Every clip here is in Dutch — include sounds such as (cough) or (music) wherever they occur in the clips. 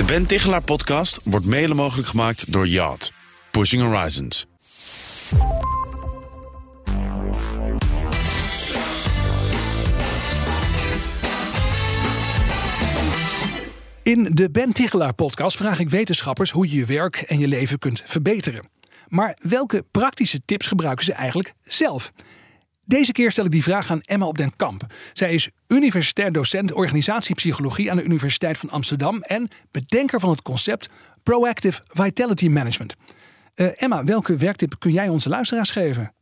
De Ben Tichelaar podcast wordt mede mogelijk gemaakt door Yacht. Pushing Horizons. In de Ben Tichelaar podcast vraag ik wetenschappers hoe je je werk en je leven kunt verbeteren. Maar welke praktische tips gebruiken ze eigenlijk zelf? Deze keer stel ik die vraag aan Emma op den Kamp. Zij is universitair docent organisatiepsychologie aan de Universiteit van Amsterdam en bedenker van het concept Proactive Vitality Management. Uh, Emma, welke werktip kun jij onze luisteraars geven?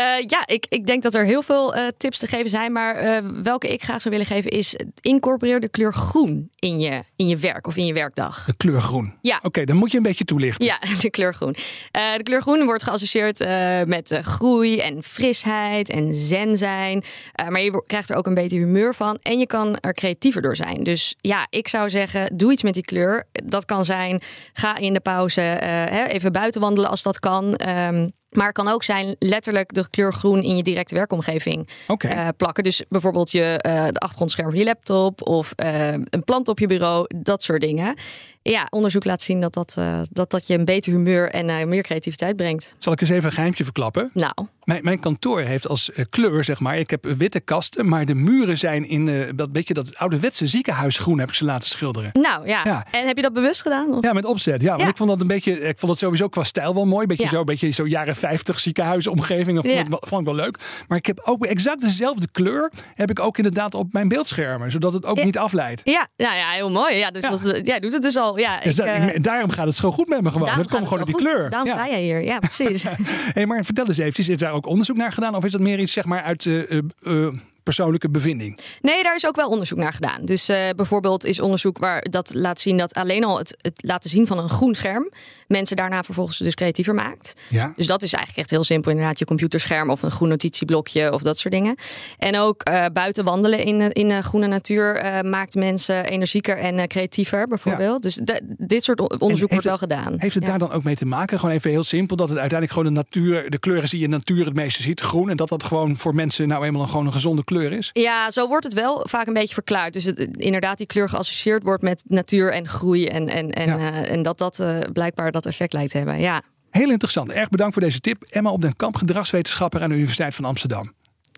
Uh, ja, ik, ik denk dat er heel veel uh, tips te geven zijn. Maar uh, welke ik graag zou willen geven is... incorporeer de kleur groen in je, in je werk of in je werkdag. De kleur groen? Ja. Oké, okay, dan moet je een beetje toelichten. Ja, (laughs) de kleur groen. de kleur groen wordt geassocieerd met groei en frisheid en zen zijn. maar je krijgt er ook een beter humeur van. En je kan er creatiever door zijn. Dus ja, ik zou zeggen, doe iets met die kleur. Dat kan zijn, ga in de pauze even buiten wandelen als dat kan... Um, maar het kan ook zijn letterlijk de kleur groen in je directe werkomgeving okay. uh, plakken. Dus bijvoorbeeld je, uh, de achtergrondscherm van je laptop of uh, een plant op je bureau, dat soort dingen. Ja, onderzoek laat zien dat dat, dat, dat je een beter humeur en meer creativiteit brengt. Zal ik eens even een geheimtje verklappen? Nou. Mijn, mijn kantoor heeft als kleur, zeg maar, ik heb witte kasten, maar de muren zijn in dat beetje dat ouderwetse ziekenhuisgroen heb ik ze laten schilderen. Nou ja. ja. En heb je dat bewust gedaan? Of? Ja, met opzet. Ja, want ja. ik vond dat een beetje, ik vond het sowieso qua stijl wel mooi. Beetje ja. zo, beetje zo jaren 50 ziekenhuisomgevingen. Vond, ja. vond ik wel leuk. Maar ik heb ook exact dezelfde kleur. Heb ik ook inderdaad op mijn beeldschermen. Zodat het ook niet afleidt. Ja, nou ja, heel mooi. Ja, dus ja. Was, jij doet het dus al. Ja, dus ik, dat, daarom gaat het zo goed met me gewoon. Dat komt gewoon op die goed. kleur. Daarom sta jij hier. Ja, precies. (laughs) hey, maar vertel eens even, is ook onderzoek naar gedaan? Of is dat meer iets zeg maar uit uh, uh, persoonlijke bevinding? Nee, daar is ook wel onderzoek naar gedaan. Dus uh, bijvoorbeeld is onderzoek waar dat laat zien dat alleen al het, het, laten zien van een groen scherm mensen daarna vervolgens dus creatiever maakt. Ja. Dus dat is eigenlijk echt heel simpel. Inderdaad, je computerscherm of een groen notitieblokje of dat soort dingen. En ook uh, buiten wandelen in, in de groene natuur uh, maakt mensen energieker en creatiever bijvoorbeeld. Ja. Dus dit soort onderzoek wordt wel gedaan. Heeft het ja. daar dan ook mee te maken? Gewoon even heel simpel dat het uiteindelijk gewoon de natuur, de kleuren die je in de natuur het meeste ziet, groen. En dat dat gewoon voor mensen nou eenmaal een, gewoon een gezonde kleur is? Ja, zo wordt het wel vaak een beetje verklaard. Dus het, inderdaad die kleur geassocieerd wordt met natuur en groei. En, en, en, ja. uh, en dat dat uh, blijkbaar dat effect lijkt te hebben. Ja. Heel interessant. Erg bedankt voor deze tip. Emma op den Kamp, gedragswetenschapper aan de Universiteit van Amsterdam.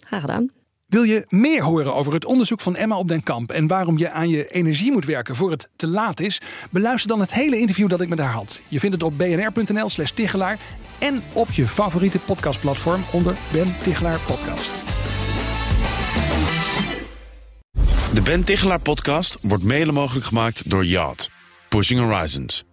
Graag gedaan. Wil je meer horen over het onderzoek van Emma op den Kamp en waarom je aan je energie moet werken voor het te laat is? Beluister dan het hele interview dat ik met haar had. Je vindt het op bnr.nl/slash Tichelaar en op je favoriete podcastplatform onder Ben Tichelaar Podcast. De Ben Tichelaar podcast wordt mede mogelijk gemaakt door Yacht. Pushing Horizons.